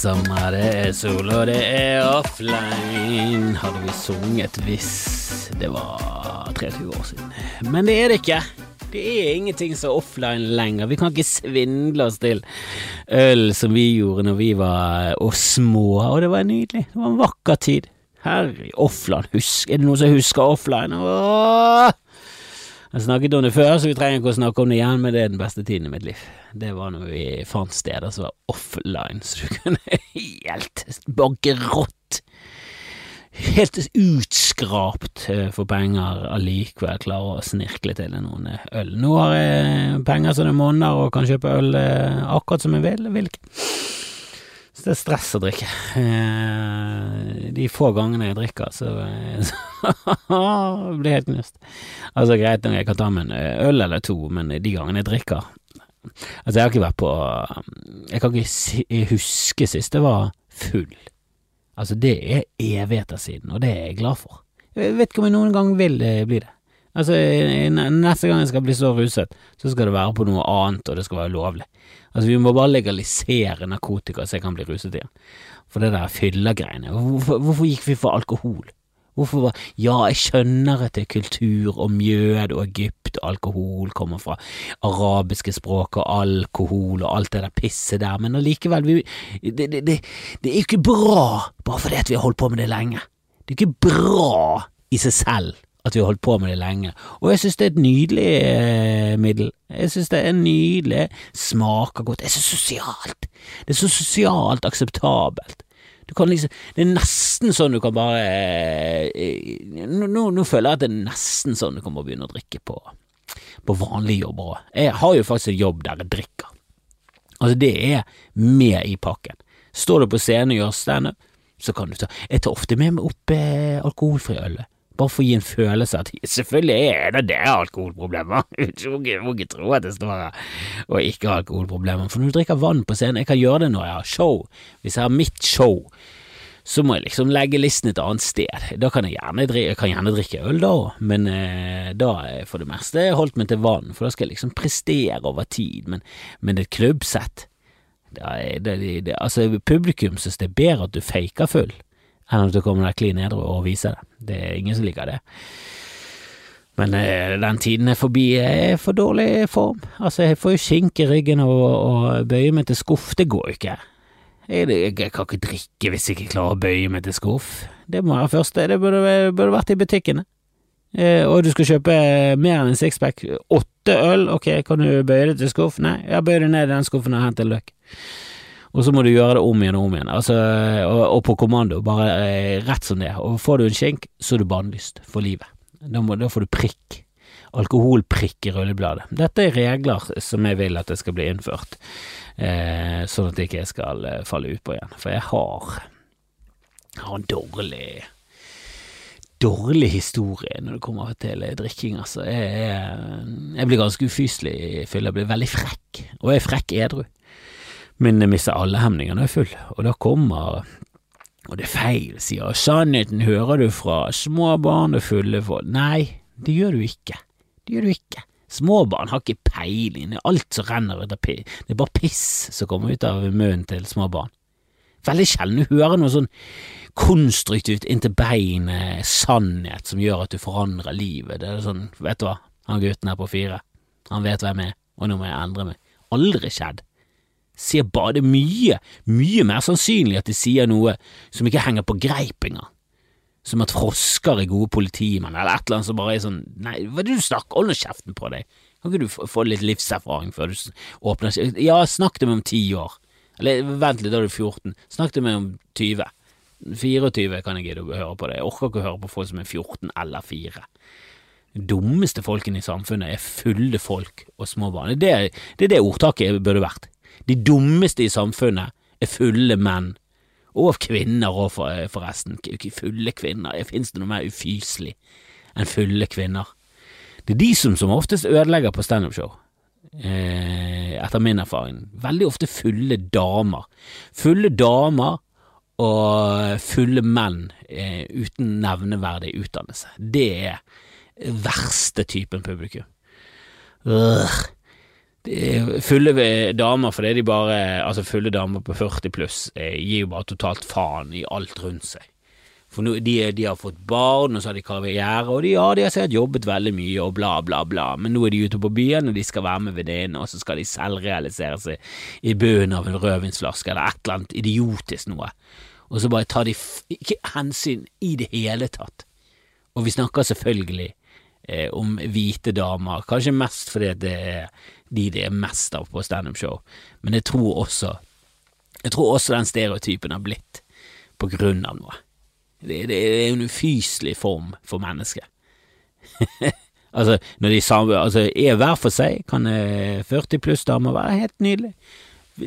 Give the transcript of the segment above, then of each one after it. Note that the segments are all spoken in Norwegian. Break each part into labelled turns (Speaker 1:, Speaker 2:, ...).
Speaker 1: sommer, det er sol, og det er offline. Hadde vi sunget hvis det var 23 år siden. Men det er det ikke. Det er ingenting som er offline lenger. Vi kan ikke svindle oss til øl som vi gjorde når vi var og små, og det var nydelig. Det var en vakker tid. Herre, offline, husk, er det noen som husker offline? Åh! Jeg snakket om det før, så vi trenger ikke å snakke om det igjen, men det er den beste tiden i mitt liv. Det var når vi fant steder som var offline, så du kunne helt bankerott, helt utskrapt eh, for penger allikevel klare å snirkle til noen øl. Nå har jeg penger som det monner og kan kjøpe øl eh, akkurat som jeg vil. vil ikke. Så det er stress å drikke. Eh, de få gangene jeg drikker, så, så blir jeg helt knust. Altså, greit nok, jeg kan ta med en øl eller to, men de gangene jeg drikker Altså, jeg har ikke vært på Jeg kan ikke huske sist jeg var full. Altså, det er evigheter siden, og det er jeg glad for. Jeg vet ikke om jeg noen gang vil bli det. Altså, neste gang jeg skal bli så ruset, så skal det være på noe annet, og det skal være lovlig. Altså, vi må bare legalisere narkotika så jeg kan bli ruset igjen. For det der fyllegreiene. Hvorfor, hvorfor gikk vi for alkohol? Hvorfor var Ja, jeg skjønner at det er kultur og mjød og Egypt og alkohol kommer fra arabiske språk og alkohol og alt det der pisset der, men allikevel, det, det, det, det er jo ikke bra bare fordi at vi har holdt på med det lenge. Det er ikke bra i seg selv at vi har holdt på med det lenge, og jeg synes det er et nydelig eh, middel. Jeg synes det er nydelig, smaker godt, det er så sosialt, det er så sosialt akseptabelt. Du kan liksom, det er nesten sånn du kan bare eh, nå, nå, føler jeg at det er nesten sånn du kan bare begynne å drikke på, på vanlige jobber òg. Jeg har jo faktisk en jobb der jeg drikker. Altså, det er med i pakken. Står du på scenen og gjør standup, så kan du ta Jeg tar ofte med meg opp eh, alkoholfri øl bare for å gi en følelse at selvfølgelig er det det alkoholproblemer. Du må ikke tro at det står her og ikke har alkoholproblemer. For når du drikker vann på scenen, jeg kan gjøre det når jeg har show. Hvis jeg har mitt show, så må jeg liksom legge listen et annet sted. Da kan jeg gjerne, jeg kan gjerne drikke øl da òg, men eh, da er for det meste holdt meg til vann, for da skal jeg liksom prestere over tid. Men, men et klubbsett det det, det, altså Publikum synes det er bedre at du faker full enn at du kommer deg klin edru og viser det. Det er ingen som liker det. Men eh, den tiden er forbi. Jeg er for dårlig form. Altså, jeg får jo skink i ryggen og, og bøye meg til skuff. Det går jo ikke. Jeg, jeg, jeg, kan ikke drikke hvis jeg ikke klarer å bøye meg til skuff. Det må være første. Det burde, burde vært i butikkene. Eh, og du skal kjøpe mer enn en sixpack. Åtte øl, ok, kan du bøye det til skuff? Nei, jeg bøyer det ned i den skuffen og hent en løk og så må du gjøre det om igjen og om igjen, altså, og, og på kommando, bare eh, rett som det. Og får du en skjenk, så er du bannlyst for livet. Da, må, da, får du prikk. Alkoholprikk i rullebladet. Dette er regler som jeg vil at det skal bli innført, eh, sånn at jeg ikke skal eh, falle utpå igjen. For jeg har, jeg har en dårlig dårlig historie når det kommer til drikking, altså. Jeg, jeg blir ganske ufyselig i fylla, jeg blir veldig frekk, og jeg er frekk edru men jeg mister alle hemningene er full, og da kommer og det er feil, sier sannheten hører du fra små barn og fulle folk. Nei, det gjør du ikke. Det gjør du ikke. Små barn har ikke peiling, det er alt som renner ut av piss, det er bare piss som kommer ut av munnen til små barn. Veldig sjelden du hører noe sånn konstruktivt inntil beinet sannhet som gjør at du forandrer livet. Det er sånn, vet du hva, han gutten her på fire, han vet hvem jeg er, og nå må jeg endre meg. Aldri skjedd sier bare det mye, mye mer sannsynlig at de sier noe som ikke henger på greip engang. Som at frosker er gode politimenn, eller et eller annet som bare er sånn Nei, hva er det du snakker Hold nå kjeften på deg. Kan ikke du få litt livserfaring før du åpner Ja, snakk til meg om ti år. Eller vent litt, da er du 14. Snakk til meg om 20. 24 kan jeg gidde å høre på det. Jeg orker ikke å høre på folk som er 14 eller 4. De dummeste folkene i samfunnet er fulle folk og små barn. Det, det er det ordtaket burde vært. De dummeste i samfunnet er fulle menn. Og kvinner òg, for, forresten. Fulle kvinner. Fins det noe mer ufyselig enn fulle kvinner? Det er de som som oftest ødelegger på standupshow. Eh, etter min erfaring. Veldig ofte fulle damer. Fulle damer og fulle menn eh, uten nevneverdig utdannelse. Det er verste typen publikum. Øh. Fulle damer, fordi de bare Altså, fulle damer på 40 pluss eh, gir jo bare totalt faen i alt rundt seg. For nå, de, de, har fått barn, og så har de karriere, og de, ja, de har sikkert jobbet veldig mye, og bla, bla, bla, men nå er de ute på byen, og de skal være med venninnene, og så skal de selvrealisere seg i bunnen av en rødvinsflaske, eller et eller annet idiotisk noe, og så bare tar de ikke hensyn i det hele tatt. Og vi snakker selvfølgelig eh, om hvite damer, kanskje mest fordi det er de det er mest av på standup-show, men jeg tror også jeg tror også den stereotypen har blitt på grunn av noe. Det, det er en ufyselig form for menneske. altså, når de samme, altså, er hver for seg, kan 40 pluss damer være helt nydelig.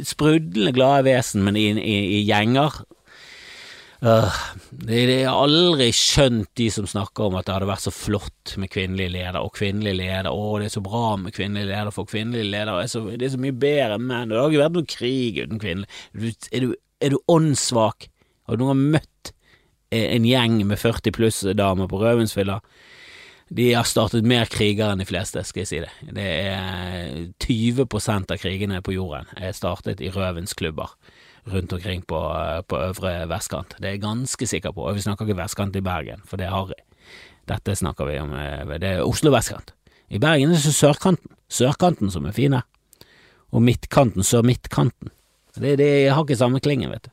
Speaker 1: Sprudlende glade vesen, men i, i, i gjenger uh, har det er aldri skjønt de som snakker om at det hadde vært så flott med kvinnelige leder, og kvinnelige leder, å, det er så bra med kvinnelige leder, for kvinnelige leder er så, det er så mye bedre enn menn, det har ikke vært noen krig uten kvinnelige. Er du, er du åndssvak? Har du noen møtt en gjeng med 40 pluss damer på rødvinsfylla. De har startet mer kriger enn de fleste, skal jeg si det. Det er 20 av krigene på jorden er startet i rødvinsklubber rundt omkring på, på øvre vestkant. Det er jeg ganske sikker på, og vi snakker ikke vestkant i Bergen, for det har jeg. Dette snakker vi om, eh, det er Oslo vestkant. I Bergen er det sørkanten, sørkanten som er fin her. og midtkanten, sør-midtkanten. Det, det har ikke samme klingen, vet du.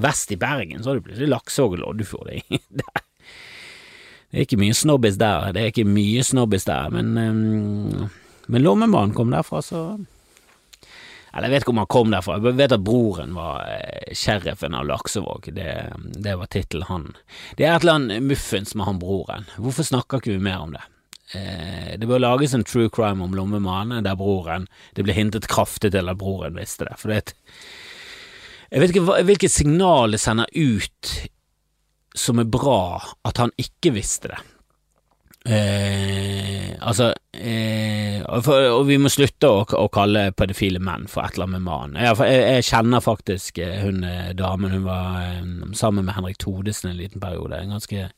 Speaker 1: Vest i Bergen så har du plutselig Laksevåg og Loddefjord. Det er ikke mye snobbis der, det er ikke mye snobbis der, men, um, men Lommemannen kom derfra, så Eller jeg vet ikke om han kom derfra, jeg vet at broren var eh, sheriffen av Laksevåg, det, det var tittelen han. Det er et eller annet muffens med han broren, hvorfor snakker ikke vi mer om det? Eh, det bør lages en true crime om Lommemannen der broren Det ble hintet kraftig til at broren visste det, for det er jeg vet ikke hvilket signal det sender ut som er bra at han ikke visste det. Eh, altså eh, for, Og vi må slutte å, å, kalle pedofile menn for et eller annet med mannen. Jeg, jeg, jeg, kjenner faktisk eh, hun eh, damen, hun var eh, sammen med Henrik Thodesen en liten periode. En ganske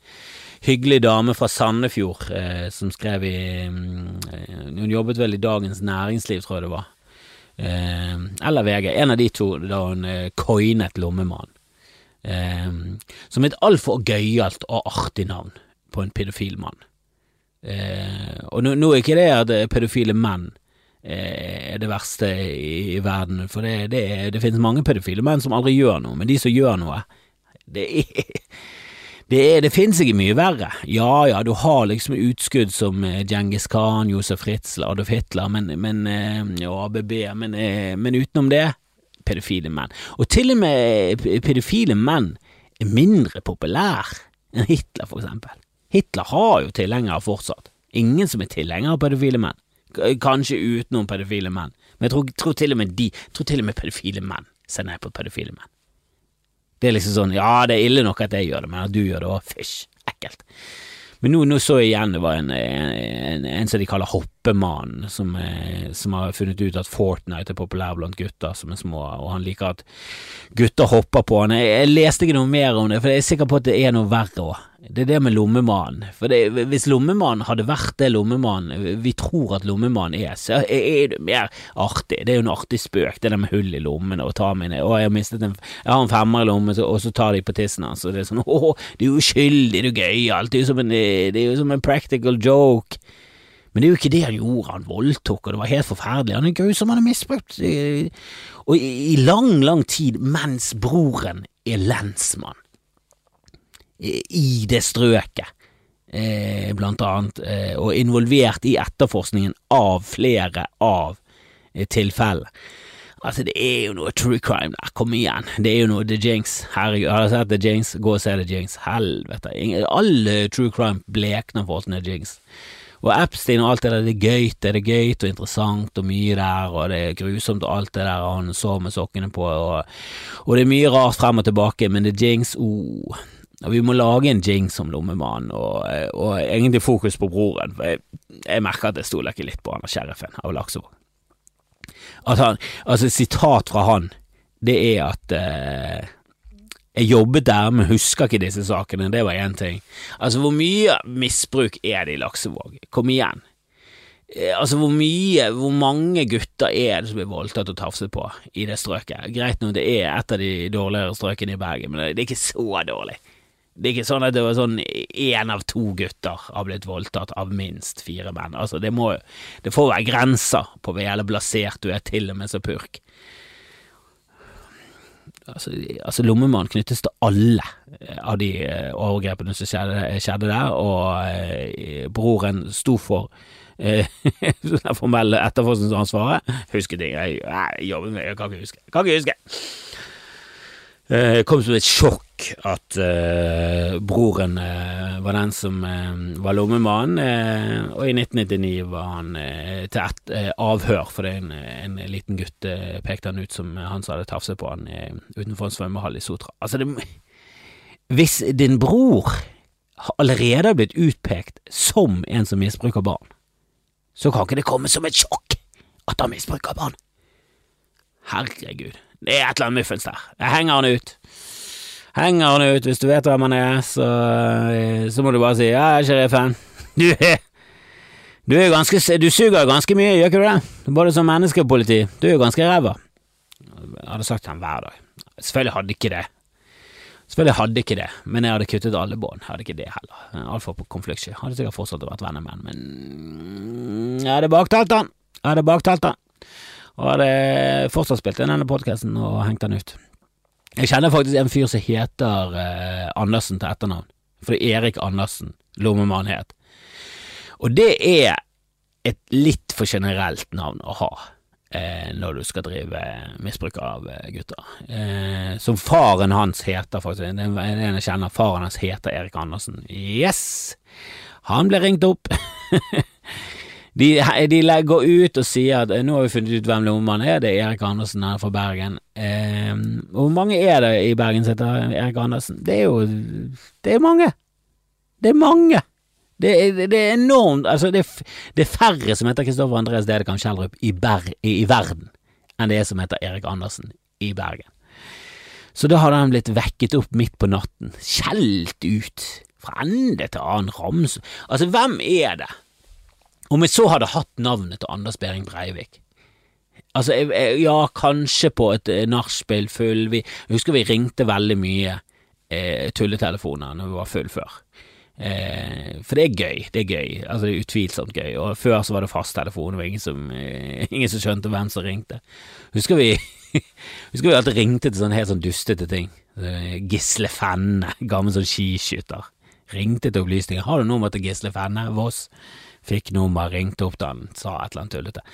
Speaker 1: hyggelig dame fra Sandefjord eh, som skrev i mm, Hun jobbet vel i Dagens Næringsliv, tror jeg det var. Eller VG. En av de to da hun coinet Lommemann. Som et altfor gøyalt og artig navn på en pedofil mann. Eh, og nå, nå, er ikke det at pedofile menn eh, er det verste i, i verden, for det, det, det finnes mange pedofile menn som aldri gjør noe, men de som gjør noe, det er det, det finnes ikke mye verre. Ja ja, du har liksom utskudd som eh, Djengis Khan, Josef Ritzel, Adolf Hitler, men, men og ABB, men, eh, men utenom det, pedofile menn. Og til og med pedofile menn er mindre populære enn Hitler, for eksempel. Hitler har jo tilhengere fortsatt. Ingen som er tilhenger av pedofile menn. Kanskje utenom pedofile menn, men jeg tror, tror, til og med de, tror til og med pedofile menn ser ned på pedofile menn. Det er liksom sånn, ja, det er ille nok at jeg gjør det, men at du gjør det òg, fysj, ekkelt. Men nå, nå, så jeg igjen det var en, en, en som de kaller Hoppemannen, som, eh, som, har funnet ut at Fortnite er populær blant gutter som er små, og han liker at gutter hopper på han. Jeg, jeg leste ikke noe mer om det, for jeg er sikker på at det er noe verre òg. Det er det med lommemannen. For det, hvis lommemannen hadde vært det lommemannen vi tror at lommemannen er, så er det mer artig. Det er jo en artig spøk, det der med hull i lommene og ta mine Å, jeg har mistet en Jeg har en femmer i lommen, og så tar de på tissen hans, og det er sånn Å, du er uskyldig, det er gøyal, det er jo som en, som practical joke. Men det er jo ikke det han gjorde, han voldtok, og det var helt forferdelig. Han er grusom, han er misbrukt. Og i lang, lang tid, mens broren er lensmann i det strøket, eh, blant annet, eh, og involvert i etterforskningen av flere av eh, tilfellene. Altså, det er jo noe true crime der, kom igjen, det er jo noe The Jinx, herregud, har du sett The Jinx, gå og se The Jinx, helvete, alle true crime blekner for The Jinx. Og Epstein og alt det der, det er gøy, det er gøy og interessant og mye der, og det er grusomt og alt det der han så med sokkene på, og, og det er mye rart frem og tilbake, men The Jinx, oh, og vi må lage en jinx om lommemannen, og, og, egentlig fokus på broren, for jeg, jeg merker at jeg stoler ikke litt på han og sheriffen av Laksevåg. Han, altså sitat fra han, det er at eh, jeg jobbet der, men husker ikke disse sakene, det var én ting. Altså, hvor mye misbruk er det i Laksevåg? Kom igjen. eh, Altså, hvor mye, hvor mange gutter er det som blir voldtatt og tafset på i det strøket? Greit nå, det er et av de dårligere strøkene i Bergen, men det er ikke så dårlig. Det er ikke sånn at det var sånn én av to gutter har blitt voldtatt av minst fire menn. Altså, det må Det får være grenser på hvor jævlig blasert du er, til og med så purk. Altså, altså Lommemann knyttes til alle eh, av de eh, overgrepene som skjedde, skjedde der, og eh, broren sto for det formelle etterforskningsansvaret. Husker ting jeg, jeg med, jeg kan ikke huske. Kan ikke huske. Eh, det kom som et sjokk at uh, broren uh, var den som var lommemann, og i 1999 var han til et avhør fordi en, en liten gutt pekte han ut som han som hadde tafset på han utenfor en svømmehall i Sotra. Altså, det, hvis din bror allerede har blitt utpekt som en som misbruker barn, så kan ikke det komme som et sjokk at han misbruker barn. Herregud. Det er et eller annet muffens der. Jeg henger han ut. Henger han ut, hvis du vet hvem han er, så, så må du bare si ja, sheriffen. Du er du, er ganske, du suger ganske mye, gjør ikke du det? Både som menneske og politi. Du er jo ganske ræva. Jeg hadde sagt til ham hver dag. Selvfølgelig hadde ikke det. Selvfølgelig hadde ikke det, men jeg hadde kuttet alle bånd. Jeg hadde ikke det heller. Altfor på konfliktsky. Hadde sikkert fortsatt vært venner med han, men jeg hadde baktalt han. Jeg hadde baktalt han og hadde fortsatt spilt inn denne podkasten og hengt den ut. Jeg kjenner faktisk en fyr som heter eh, Andersen til etternavn, For det er Erik Andersen, lommemann het. Og det er et litt for generelt navn å ha eh, når du skal drive misbruk av eh, gutter. Eh, som faren hans heter, faktisk. Det er en jeg kjenner, faren hans heter Erik Andersen. Yes! Han ble ringt opp. De, de går ut og sier at eh, nå har vi funnet ut hvem lommemannen er, det er Erik Andersen her fra Bergen. Eh, hvor mange er det i Bergen som heter Erik Andersen? Det er jo Det er mange. Det er mange. Det er, det er enormt Altså, det er, det er, færre som heter Kristoffer Andreas Dedekamp Kjellrup i, i, i, verden enn det som heter Erik Andersen i Bergen. Så da hadde han blitt vekket opp midt på natten, skjelt ut, fra ende til annen rams Altså, hvem er det om jeg så hadde hatt navnet til Anders Behring Breivik Altså, ja, kanskje på et eh, nachspiel full vi, Jeg husker vi ringte veldig mye eh, tulletelefoner når vi var full før. Eh, for det er gøy, det er gøy, altså det er utvilsomt gøy, og før så var det fasttelefon, og ingen som, eh, ingen som skjønte hvem som ringte. Husker vi Husker vi alltid ringte til sånne helt sånn dustete ting. Gisle Fenne, gammel sånn skiskytter. Ringte til opplysninger. Har du nummer til Gisle Fenne, Voss? Fikk nummer, ringte opp da han, sa et eller annet tullete.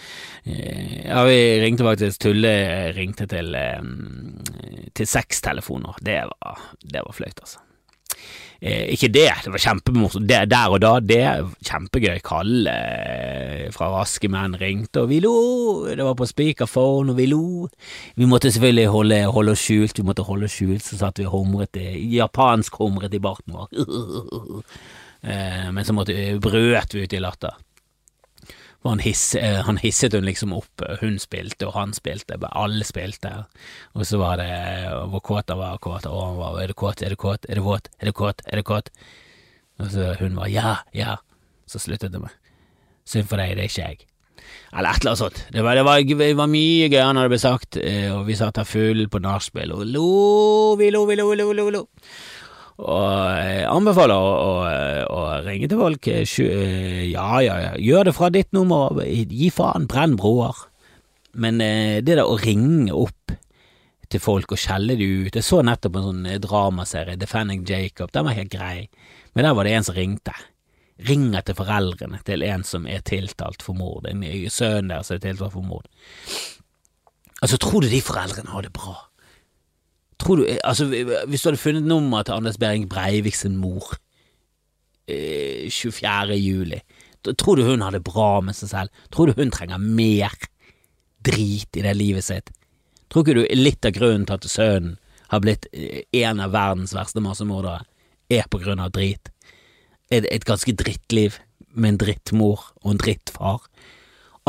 Speaker 1: Eh, ja, vi ringte faktisk tulle, ringte til, eh, til seks telefoner. Det var, det var flaut, altså. Eh, ikke det, det var kjempemorsomt. Der og da, det kjempegøy. Kalle eh, fra Raske menn ringte, og vi lo. Det var på speakerphone, og vi lo. Vi måtte selvfølgelig holde, holde oss skjult, vi måtte holde oss skjult, så satt vi og humret, japansk humret i barten vår. Eh, men så måtte, brøt vi ut i latter. Han, hiss, eh, han, hisset hun liksom opp. Hun spilte, og han spilte. Alle spilte. Og så var det hvor kåt han var. Kåt, og han var Er du kåt? Er du kåt? Er du våt? Er du kåt? Er du kåt? Og så hun var ja, ja. Så sluttet det med synd for deg, det er ikke jeg. Eller et eller annet sånt. Det var, det var, det var mye gøyere når det ble sagt, eh, og vi satt her full på nachspiel og lo, vi lo, vi lo, lo, lo, lo. Og jeg anbefaler å, å, å ringe til folk. Eh, ja, ja, ja, gjør det fra ditt nummer. Gi faen, brenn broer. Men eh, det der å ringe opp til folk og skjelle de ut Jeg så nettopp en sånn eh, dramaserie, Defending Jacob, den var helt grei, men der var det en som ringte. Ringer til foreldrene til en som er tiltalt for mord, en sønn der som er tiltalt for mord. Altså, tror du de foreldrene har det bra? Tror du, altså, Hvis du hadde funnet nummeret til Anders Behring Breivik sin mor eh, 24. juli, tror du hun har det bra med seg selv? Tror du hun trenger mer drit i det livet sitt? Tror ikke du litt av grunnen til at sønnen har blitt eh, en av verdens verste massemordere, er på grunn av drit? Et, et ganske drittliv med en drittmor og en drittfar.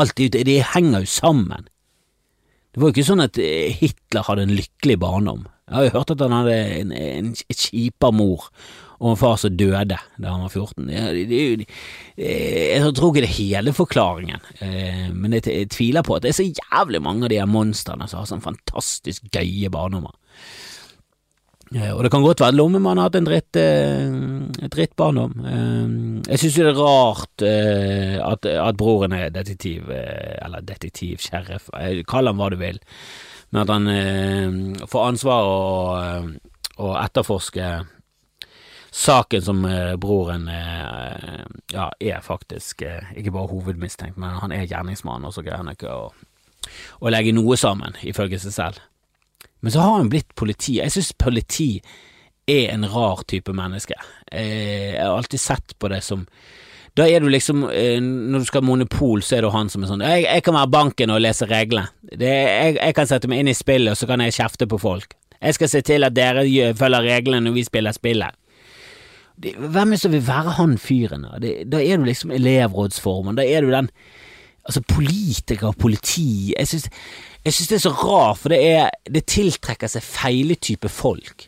Speaker 1: Alt det, det henger jo sammen. Det var jo ikke sånn at eh, Hitler hadde en lykkelig barndom. Jeg har jo hørt at han hadde en, en, en kjipere mor og en far som døde da han var 14. Det, det, det, jeg tror ikke det er hele forklaringen, eh, men jeg, jeg, tviler på at det er så jævlig mange av de her monstrene som har sånn fantastisk gøye barndommer. Eh, og det kan godt være lommemannen Lommemann har hatt en dritt, eh, dritt barndom. Eh, jeg synes jo det er rart eh, at, at, broren er detektiv, eh, eller detektiv, sheriff, kall ham hva du vil, men at han får ansvar å etterforske saken som eh, broren eh, ja, er faktisk eh, ikke bare hovedmistenkt, men han er gjerningsmann, og så greier han ikke å, å, legge noe sammen, ifølge seg selv. Men så har han blitt politi. Jeg synes politi er en rar type menneske. Jeg har alltid sett på det som da er du liksom Når du skal ha monopol, så er det han som er sånn Jeg, jeg kan være banken og lese reglene. Jeg, jeg, kan sette meg inn i spillet, og så kan jeg kjefte på folk. Jeg skal se til at dere følger reglene når vi spiller spillet det, Hvem er det som vil være han fyren? Da? da er du liksom elevrådsformann, da er du den Altså, politiker, politi jeg syns det er så rart, for det, er, det tiltrekker seg feile type folk.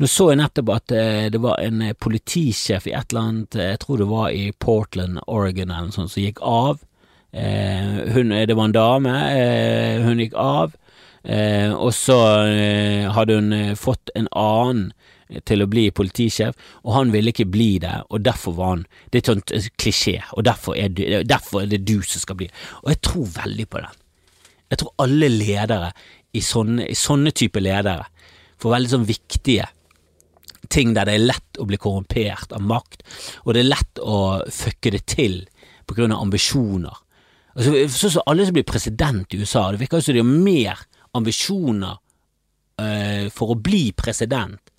Speaker 1: Nå så jeg nettopp at eh, det var en eh, politisjef i et eller annet, eh, jeg tror det var i Portland, Oregon eller noe sånt, som gikk av. Hun, det var en dame, hun gikk av, og så hadde hun fått en annen til å bli politisjef, og han ville ikke bli det, og derfor var han Det er et sånt klisjé, og derfor er, du, derfor er det du som skal bli Og jeg tror veldig på den. Jeg tror alle ledere i sånne, i sånne type ledere får veldig sånn viktige ting der det er lett å bli korrumpert av makt, og det er lett å fucke det til på grunn av ambisjoner. Altså, sånn som alle som blir president i USA, det virker som de har mer ambisjoner uh, for å bli president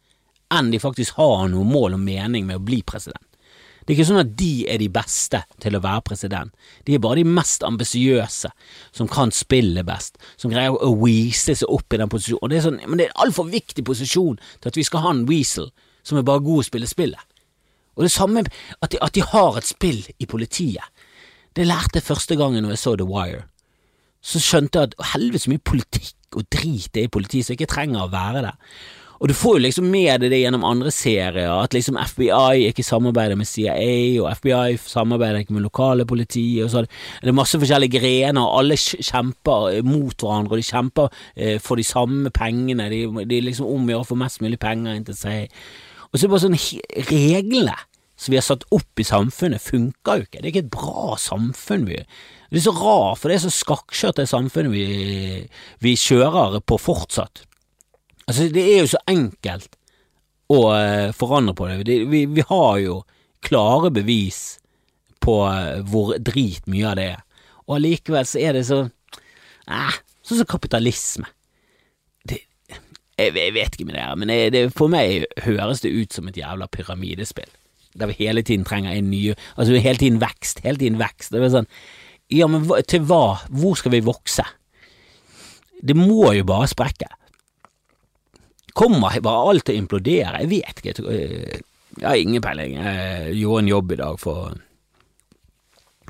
Speaker 1: enn de faktisk har noe mål og mening med å bli president. Det er ikke sånn at de er de beste til å være president, de er bare de mest ambisiøse som kan spille best, som greier å weasle seg opp i den posisjonen. Og det er sånn, men det er en altfor viktig posisjon til at vi skal ha en weasel som er bare god å spille spillet. Og det samme at de, at de har et spill i politiet. Det lærte jeg første gangen når jeg så The Wire. Så skjønte jeg at helvete så mye politikk og drit det er i politiet, så jeg ikke trenger å være der. Og du får jo liksom med deg det gjennom andre serier, at liksom FBI ikke samarbeider med CIA, og FBI samarbeider ikke med lokale politi, og så er det masse forskjellige grener, og alle kjemper mot hverandre, og de kjemper eh, for de samme pengene, de, de liksom omgjør å få mest mulig penger inn til seg. Og så er det bare sånn Reglene som vi har satt opp i samfunnet, funker jo ikke. Det er ikke et bra samfunn. vi Det er så rart, for det er så skakkjørt det samfunnet vi, vi kjører på fortsatt. Altså, det er jo så enkelt å uh, forandre på det. det vi, vi, har jo klare bevis på uh, hvor drit mye av det er, og allikevel så er det så eh, Sånn som kapitalisme. Det, jeg, jeg, vet ikke med det her, men det, for meg høres det ut som et jævla pyramidespill. Der vi hele tiden trenger en ny Altså hele tiden vekst, hele tiden vekst. Det er sånn Ja, men til hva? Hvor skal vi vokse? Det må jo bare sprekke. Kommer bare alt til å implodere? Jeg vet ikke. Jeg har ingen peiling. Jeg gjorde en jobb i dag for,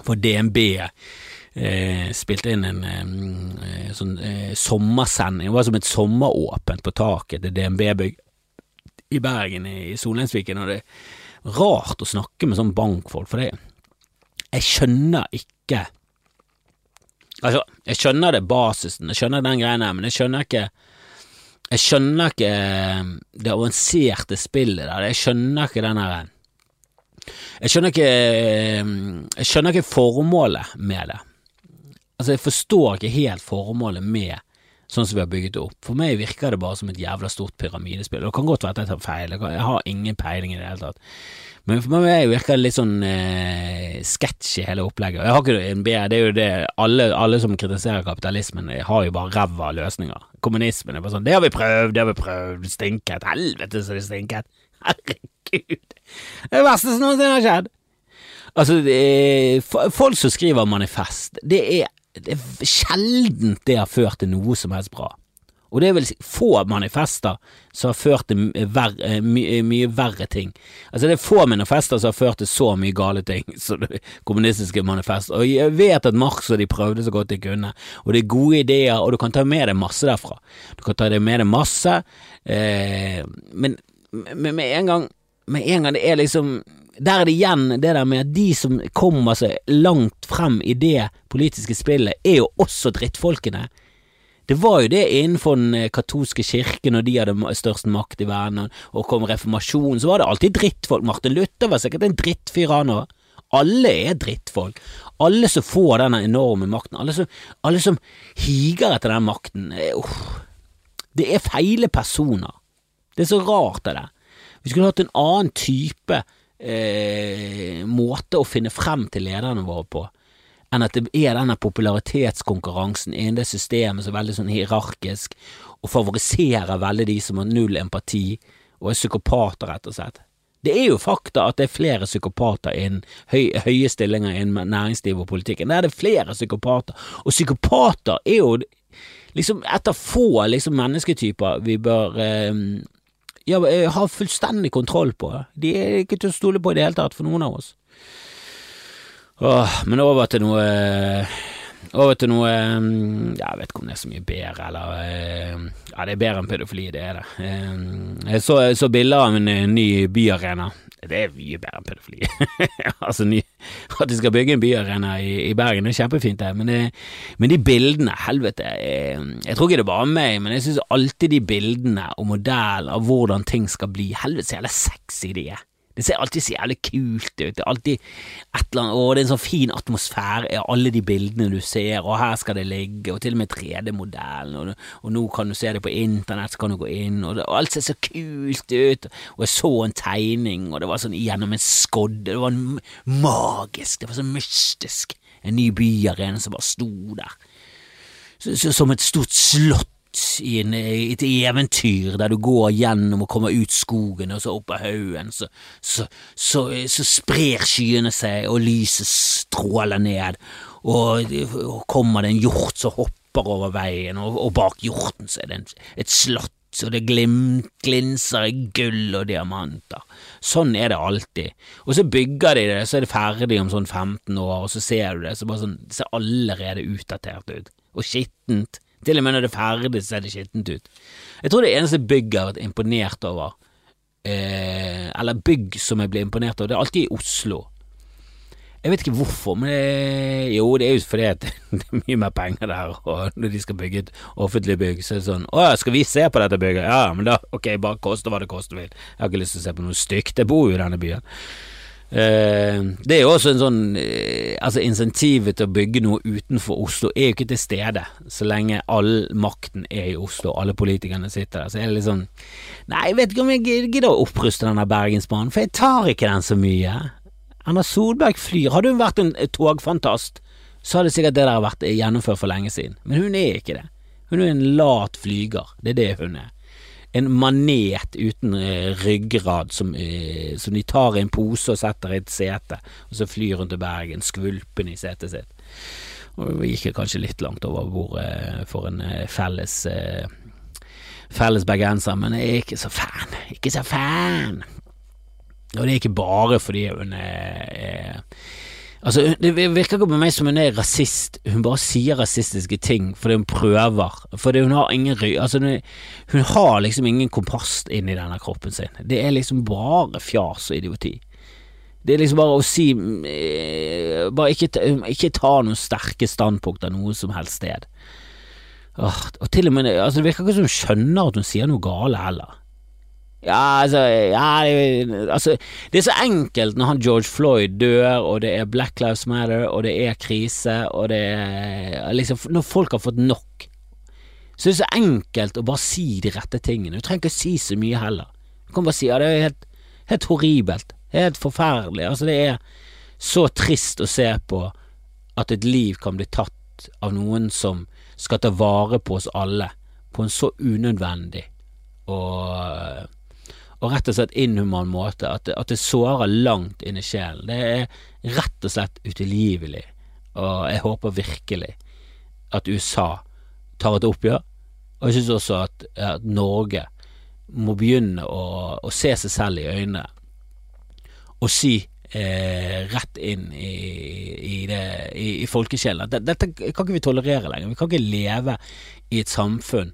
Speaker 1: for DNB. Eh, spilte inn en eh, sånn eh, sommersending. Det var som et sommeråpent på taket til DNB-bygg i Bergen, i Solheimsviken. Og det er rart å snakke med sånn bankfolk, for det Jeg skjønner ikke Altså, jeg skjønner det basisen, jeg skjønner den greia men jeg skjønner ikke jeg skjønner ikke eh, det avanserte spillet der. Jeg skjønner ikke den her Jeg skjønner ikke eh, Jeg skjønner ikke formålet med det. Altså, jeg forstår ikke helt formålet med sånn som vi har bygget det opp. For meg virker det bare som et jævla stort pyramidespill. Det kan godt være at jeg tar feil, jeg har ingen peiling i det hele tatt. Men for meg virker det litt sånn eh, sketsj i hele opplegget. Jeg har ikke en bedre, det er jo det alle, alle som kritiserer kapitalismen, har jo bare ræva løsninger. Kommunismen bare sånn 'Det har vi prøvd, det har vi prøvd, det stinket. Helvete så det stinket'. Herregud. Det er det verste som noensinne har skjedd. Altså, er, folk som skriver manifest, det er, det er sjeldent det har ført til noe som helst bra. Og det er vel få manifester som har ført til ver mye, mye verre ting. Altså det er få manifester som har ført til så mye gale ting som det kommunistiske manifest. Og jeg vet at Marx og de prøvde så godt de kunne, og det er gode ideer, og du kan ta med deg masse derfra. Du kan ta med deg masse, eh, men med, med en gang med en gang det er liksom Der er det igjen det der med at de som kommer seg langt frem i det politiske spillet, er jo også drittfolkene. Det var jo det innenfor den eh, katolske kirken, og de hadde størst makt i verden, og kom reformasjonen, så var det alltid drittfolk. Martin Luther var sikkert en drittfyr, han òg. Alle er drittfolk. Alle som får denne enorme makten, alle som, alle som higer etter den makten. Uh, det er feile personer. Det er så rart, det der. Vi skulle hatt en annen type eh, måte å finne frem til lederne våre på enn at det er denne popularitetskonkurransen innen det systemet som er veldig sånn hierarkisk, og favoriserer veldig de som har null empati, og er psykopater, rett og slett. Det er jo fakta at det er flere psykopater innen høy, høye stillinger innen næringsliv og politikken. Der er det flere psykopater, og psykopater er jo liksom et av få liksom, mennesketyper vi bør eh, ja, ha fullstendig kontroll på. De er ikke til å stole på i det hele tatt, for noen av oss. Åh, men over til noe Over til noe mm, Jeg vet ikke om det er så mye bedre, eller eh, Ja, det er bedre enn pedofili, det er det. Eh, jeg så, så bilder av en ny byarena. Det er mye bedre enn pedofili. altså, ny, At de skal bygge en byarena i, i Bergen, det er kjempefint, det. Men, det, men de bildene, helvete jeg, eh, jeg, tror ikke det er bare meg, men jeg synes alltid de bildene og modellen av hvordan ting skal bli, helvete så jævla sexy de er. Det ser alltid så jævlig kult ut. Det er alltid et eller annet, og det er en sånn fin atmosfære i alle de bildene du ser, og her skal det ligge, og til og med 3D-modellen, og, og, nå kan du se det på internett, så kan du gå inn, og, det, og alt ser så kult ut, og jeg så en tegning, og det var sånn gjennom en skodde, det var magisk, det var så mystisk, en ny byarena som bare sto der, som et stort slott i en, et eventyr der du går gjennom og kommer ut skogen, og så opp av haugen, så, så, så, så, sprer skyene seg, og lyset stråler ned, og, og kommer det en hjort som hopper over veien, og, og bak hjorten så er det en, et slott, og det glinser i gull og diamanter. Sånn er det alltid. Og så bygger de det, så er det ferdig om sånn 15 år, og så ser du det, så bare sånn, det ser allerede utdatert ut, og skittent til og med når det er ferdig, ser det skittent ut. Jeg tror det eneste bygg jeg har vært imponert over, eh, eller bygg som jeg blir imponert over, det er alltid i Oslo. Jeg vet ikke hvorfor, men det, jo, det er jo fordi at det er mye mer penger der, og når de skal bygge et offentlig bygg, så er det sånn Å, skal vi se på dette bygget? Ja, men da, ok, bare koste hva det koste vil. Jeg har ikke lyst til å se på noe stygt, jeg bor jo i denne byen. Eh, det er jo også en sånn eh, Altså Insentivet til å bygge noe utenfor Oslo er jo ikke til stede så lenge all makten er i Oslo, alle politikerne sitter der. Så er det litt sånn Nei, jeg vet ikke om jeg gidder å oppruste denne Bergensbanen, for jeg tar ikke den så mye. Erna Solberg flyr. Hadde hun vært en togfantast, så hadde sikkert det der vært gjennomført for lenge siden. Men hun er ikke det. Hun er en lat flyger. Det er det hun er en manet uten eh, ryggrad som, eh, som, de tar i en pose og setter i et sete, og så flyr hun til Bergen, skvulpen i setet sitt. Og vi gikk kanskje litt langt over bordet for en eh, felles felles bergenser, men jeg er ikke så fan. Ikke så fan. Og det er ikke bare fordi hun er Altså, Det virker ikke på meg som hun er rasist, hun bare sier rasistiske ting fordi hun prøver. Fordi hun har ingen ry... Altså, hun har liksom ingen kompass inni denne kroppen sin. Det er liksom bare fjas og idioti. Det er liksom bare å si eh, Bare ikke, ikke ta noen sterke standpunkter noe som helst sted. og til og med altså, Det virker ikke som hun skjønner at hun sier noe gale heller. Ja, altså, ja, altså Det er så enkelt når han George Floyd dør, og det er Black Lives Matter, og det er krise, og det er liksom Når folk har fått nok, så det er det så enkelt å bare si de rette tingene. Du trenger ikke si så mye heller. Du kan bare si ja, det er helt, helt horribelt. Helt forferdelig. Altså, det er så trist å se på at et liv kan bli tatt av noen som skal ta vare på oss alle på en så unødvendig og og rett og slett inhuman måte, at det, at det sårer langt inn i sjelen. Det er rett og slett utilgivelig, og jeg håper virkelig at USA tar et oppgjør, og jeg synes også at, at Norge må begynne å, å, se seg selv i øynene og si eh, rett inn i, i, det, i, i folkesjelen at dette kan ikke vi tolerere lenger. Vi kan ikke leve i et samfunn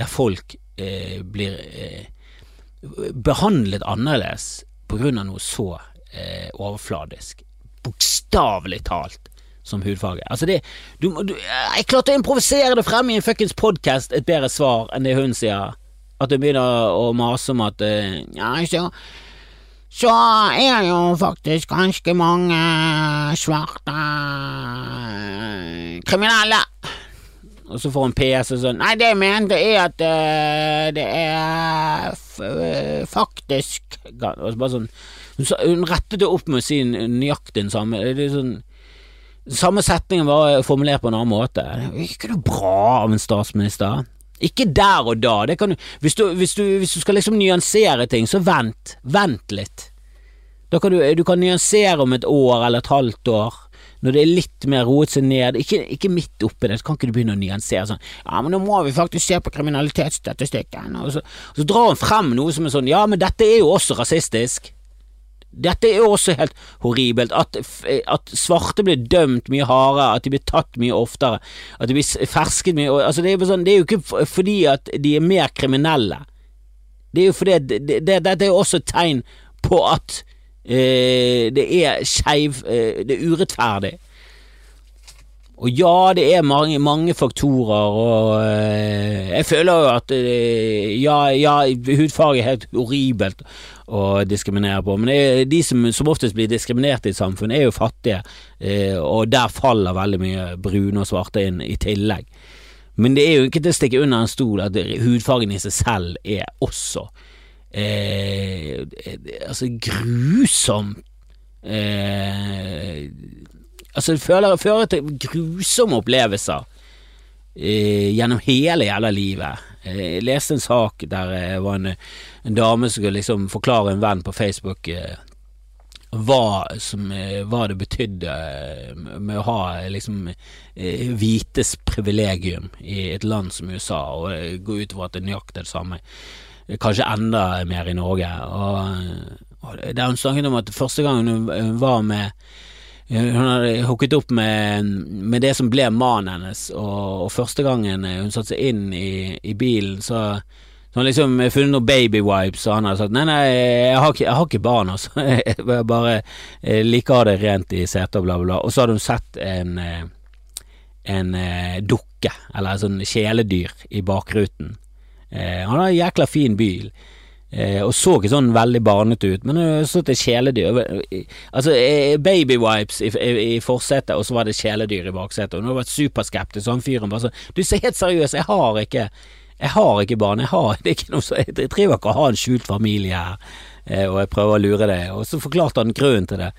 Speaker 1: der folk eh, blir eh, behandlet annerledes av noe så eh, overfladisk. Bokstavelig talt som hudfarge. Altså det du, du, Jeg klarte å improvisere det frem i en fuckings podkast et bedre svar enn det hun sier. At hun begynner å mase om at eh, Ja, så, så er jo faktisk ganske mange svarte eh, kriminelle. Og så får hun PS og sånn Nei, det jeg mente er at uh, det er faktisk Og så bare sånn hun, rettet det opp med å si nøyaktig den samme Det er sånn samme setningen var formulert på en annen måte. Ikke noe bra av en statsminister. Ikke der og da. Du, hvis, du, hvis, du, hvis, du, skal liksom nyansere ting, så vent. Vent litt. Da kan du, du kan nyansere om et år eller et halvt år. Når det er litt mer roet seg ned, ikke, ikke midt oppi det, så kan ikke du begynne å nyansere sånn Ja, men nå må vi faktisk se på kriminalitetsstatistikken. Og så, og så drar hun frem noe som er sånn Ja, men dette er jo også rasistisk. Dette er jo også helt horribelt. At, at, svarte blir dømt mye hardere, at de blir tatt mye oftere, at de blir fersket mye altså det, er sånn, det, er jo ikke fordi at de er mer kriminelle. Det er jo fordi det, det, Dette er jo også et tegn på at det er skeiv eh, Det er urettferdig. Og ja, det er mange, mange faktorer, og øh, jeg føler jo at øh, ja, ja, hudfarge er helt horribelt, å diskriminere på. Men det, de som, som, oftest blir diskriminert i et samfunn, er jo fattige, eh, og der faller veldig mye brune og svarte inn i tillegg. Men det er jo ikke til å stikke under en stol at hudfargen i seg selv er også eh, altså grusom eh, Altså, det fører til grusomme opplevelser eh, gjennom hele jævla livet. Jeg leste en sak der det eh, var en, en, dame som skulle liksom forklare en venn på Facebook eh, hva, som, eh, hva det betydde med å ha liksom hvites privilegium i et land som USA, og gå ut over at det er nøyaktig det samme. Kanskje enda mer i Norge. Og, og det er hun snakket om at første gang hun var med hun hadde hooket opp med, med, det som ble mannen hennes, og, og, første gangen hun satte seg inn i, i bilen, så så han liksom funnet noen baby wipes, og han hadde sagt nei, nei, jeg har ikke, jeg har ikke barn, altså. Jeg bare liker det rent i setet og bla, bla, bla. Og så hadde hun sett en, en eh, dukke, eller en sånn kjæledyr, i bakruten. Eh, han har en jækla fin bil. Eh, og så ikke sånn veldig barnete ut, men så til kjæledyr Altså eh, baby wipes i, i, i forsetet, og så var det kjæledyr i baksetet. Og nå har vært superskeptisk, så han fyren bare sånn Du, ser helt seriøs, jeg har ikke Jeg har ikke barn, jeg har det er ikke noe så Jeg driver ikke å ha en skjult familie her, eh, og jeg prøver å lure det. Og så forklarte han grunnen til det.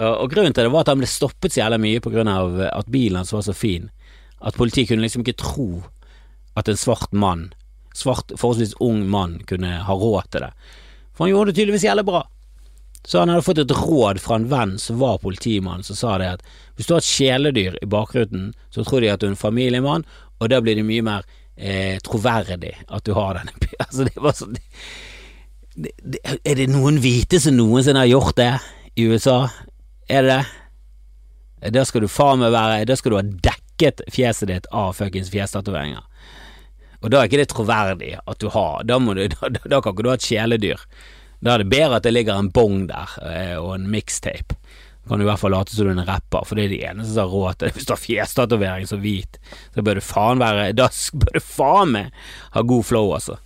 Speaker 1: Og, grunnen til det var at han ble stoppet så jævlig mye på grunn av at bilen hans var så fin, at politiet kunne liksom ikke tro at en svart mann svart, forholdsvis ung mann kunne ha råd til det. For han gjorde det tydeligvis jævlig bra. Så han hadde fått et råd fra en venn som var politimann, som sa det at hvis du har et kjæledyr i bakgrunnen, så tror de at du er en familiemann, og da blir det mye mer eh, troverdig at du har den. altså, det var sånn det, det, Er det noen hvite som noensinne har gjort det i USA? Er det det? Da skal du faen meg være Da skal du ha dekket fjeset ditt av fuckings fjestatoveringer. Og da er ikke det troverdig at du har Da, du, da, da kan ikke du ha et kjæledyr. Da er det bedre at det ligger en bong der, eh, og en mixtape. Da Kan du i hvert fall late som du er en rapper, for det er de eneste som har råd til det. Hvis du har fjestatovering så hvit, så bør du faen være Da bør du faen meg ha god flow, altså.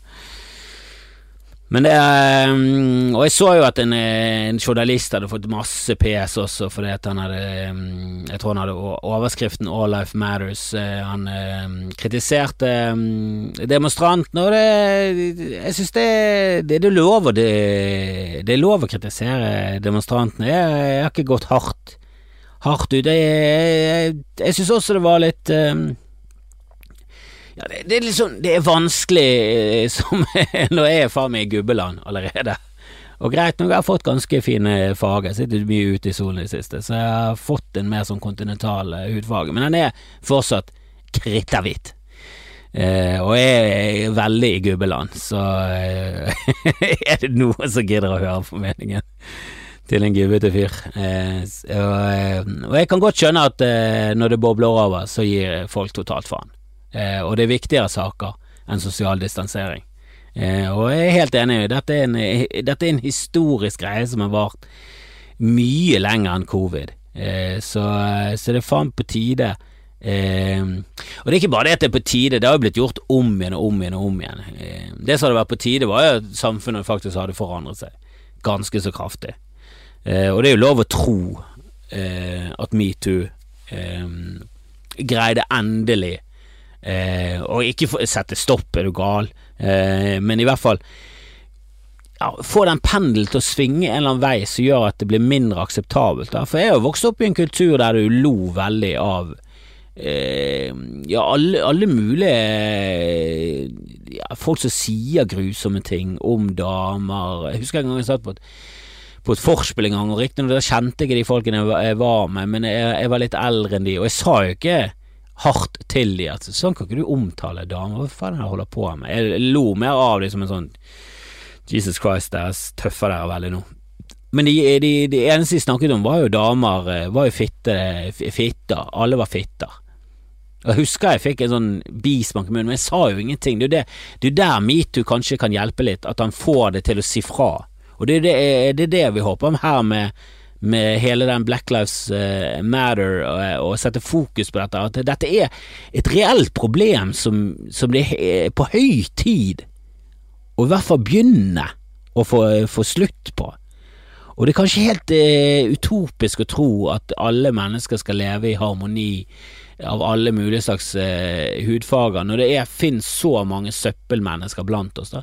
Speaker 1: Men det er Og jeg så jo at en, en, journalist hadde fått masse PS også fordi at han hadde um, Jeg tror han hadde overskriften 'All Life Matters'. Uh, han um, kritiserte demonstrantene, og det Jeg syns det, det, det, det, det er lov å kritisere demonstrantene. Jeg, jeg har ikke gått hardt, hardt ut. Jeg, jeg, jeg syns også det var litt ja, det, det, er liksom Det er vanskelig som Nå er jeg faen meg i gubbeland allerede. Og greit nok, jeg har fått ganske fine farger. Jeg sitter mye ute i solen i det siste, så jeg har fått en mer sånn kontinental eh, hudfarge. Men den er fortsatt kritthvit. Eh, og jeg er veldig i gubbeland, så eh, er det noen som gidder å høre formeningen meningen til en gubbete fyr. Eh, og, eh, og, jeg kan godt skjønne at når det bobler over, så gir folk totalt faen. Eh, og det er viktigere saker enn sosial distansering. Eh, og jeg er helt enig, dette er en, dette er en historisk greie som har vart mye lenger enn covid. Eh, så, så, det er faen på tide. Eh, og det er ikke bare det at det er på tide, det har jo blitt gjort om igjen og om igjen og om igjen. Eh, det som hadde vært på tide, var jo at samfunnet faktisk hadde forandret seg ganske så kraftig. Eh, og det er jo lov å tro eh, at metoo eh, greide endelig eh, og ikke sette stopp, er du gal, eh, men i hvert fall ja, få den pendelen til å svinge en eller annen vei som gjør at det blir mindre akseptabelt. Da. For jeg har vokst opp i en kultur der du lo veldig av eh, ja, alle, alle mulige ja, folk som sier grusomme ting om damer. Jeg husker en gang jeg satt på et på et forspill en gang, og riktignok kjente jeg ikke de folkene jeg var med, men jeg, jeg, var litt eldre enn de, og jeg sa jo ikke hardt til de at sånn kan ikke du omtale damer, hva faen er det jeg holder på med? Jeg lo mer av de som en sånn Jesus Christ, deres tøffer dere veldig nå. Men de, de, de, eneste de snakket om, var jo damer, eh, var jo fitte, fitter, alle var fitter. Jeg husker jeg fikk en sånn bismak i munnen, men jeg sa jo ingenting. Det er jo det, det der metoo kanskje kan hjelpe litt, at han får det til å si fra. Og det er det, det, er det vi håper om her med, med hele den Black Lives eh, Matter og, og sette fokus på dette. At dette er et reelt problem som, som det er på høy tid å i hvert fall begynne å få, få slutt på. Og det er kanskje helt eh, utopisk å tro at alle mennesker skal leve i harmoni av alle mulige slags eh, hudfarger, når det er, finnes så mange søppelmennesker blant oss. da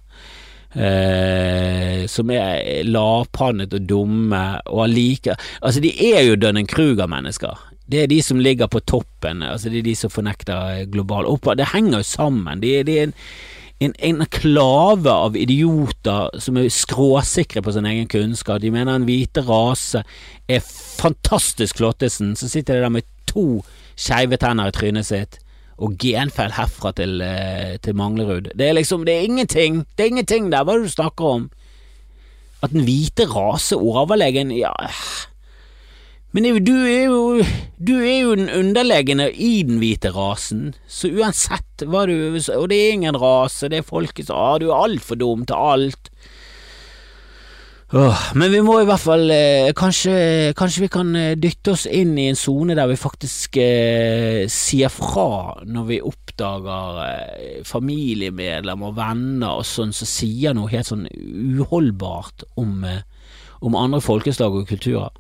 Speaker 1: Eh, som er lavpannet og dumme og allike Altså, de er jo Dunning-Kruger-mennesker. Det er de som ligger på toppen, altså det er de som fornekter global opphold. Det henger jo sammen. De, de er en, en, en klave av idioter som er skråsikre på sin egen kunnskap. De mener en hvite rase er fantastisk flottesen. Så sitter de der med to skeive tenner i trynet sitt og genfeil herfra til, eh, til Manglerud. Det er liksom, det er ingenting, det er ingenting der, hva er det du snakker om? At den hvite rase overlegen, ja Men du er jo, du er jo den underlegne i den hvite rasen, så uansett hva du Og det er ingen rase, det er folket som ah, du er altfor dum til alt. Men vi må i hvert fall eh, kanskje, kanskje, vi kan eh, dytte oss inn i en sone der vi faktisk eh, sier fra når vi oppdager eh, familiemedlemmer og venner og sånn som sier noe helt sånn uholdbart om, eh, om andre folkeslag og kulturer.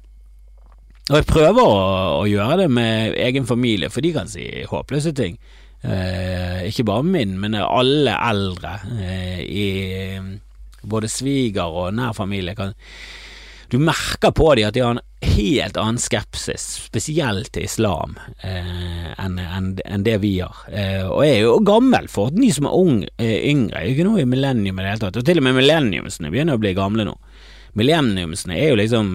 Speaker 1: Og jeg prøver å, å, gjøre det med egen familie, for de kan si håpløse ting. Eh, ikke bare min, men alle eldre i både sviger og nær familie, kan Du merker på dem at de har en helt annen skepsis, spesielt til islam, eh, enn en, en det vi har. Eh, og jeg er jo gammel for de som er ung, eh, yngre, er ikke noe i millennium i det hele tatt. Og til og med millenniumsene begynner å bli gamle nå. Millenniumsene er jo liksom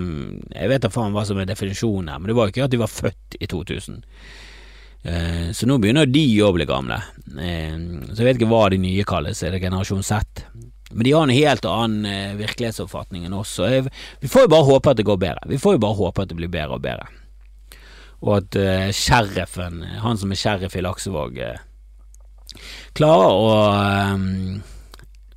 Speaker 1: Jeg vet da faen hva som er definisjonen her, men det var jo ikke at de var født i 2000. Eh, så nå begynner de å bli gamle. Eh, så jeg vet ikke hva de nye kalles, er det generasjon Z? Men de har en helt annen eh, virkelighetsoppfatning enn oss. Og vi får jo bare håpe at det går bedre. Vi får jo bare håpe at det blir bedre og bedre. Og at uh, sheriffen, han som er sheriff i Laksevåg, uh, klarer å eh,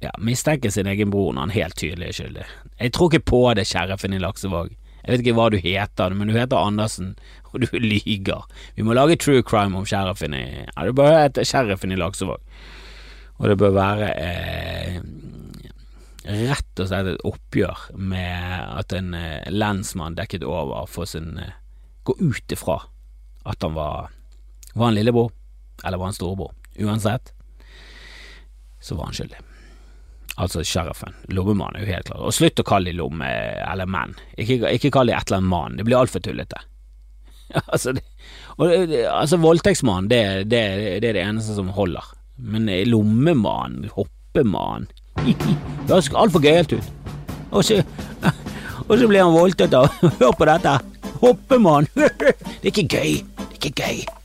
Speaker 1: ja, mistenke sin egen bror når han helt tydelig er skyldig. Jeg tror ikke på det, sheriffen i Laksevåg. Jeg vet ikke hva du heter, men du heter Andersen, og du lyger. Vi må lage true crime om sheriffen i Ja, det bør hete sheriffen i Laksevåg. Og det bør være eh, rett og slett et oppgjør med at en eh, lensmann dekket over for sin eh, Gå ut ifra at han var Var han lillebror, eller var han storebror? Uansett, så var han skyldig. Altså sheriffen. Lommemannen er jo helt klar. Og slutt å kalle de lomme- eller menn. Ikke, ikke kall de et eller annet mann. Det blir altfor tullete. altså, det, og, altså voldtektsmann, det, det, det, er det eneste som holder. Men lommemann, hoppemann Det høres altfor gøyalt ut. Og så, og så blir han voldtatt av Hør på dette! Hoppemann! Det er ikke gøy. Det er ikke gøy.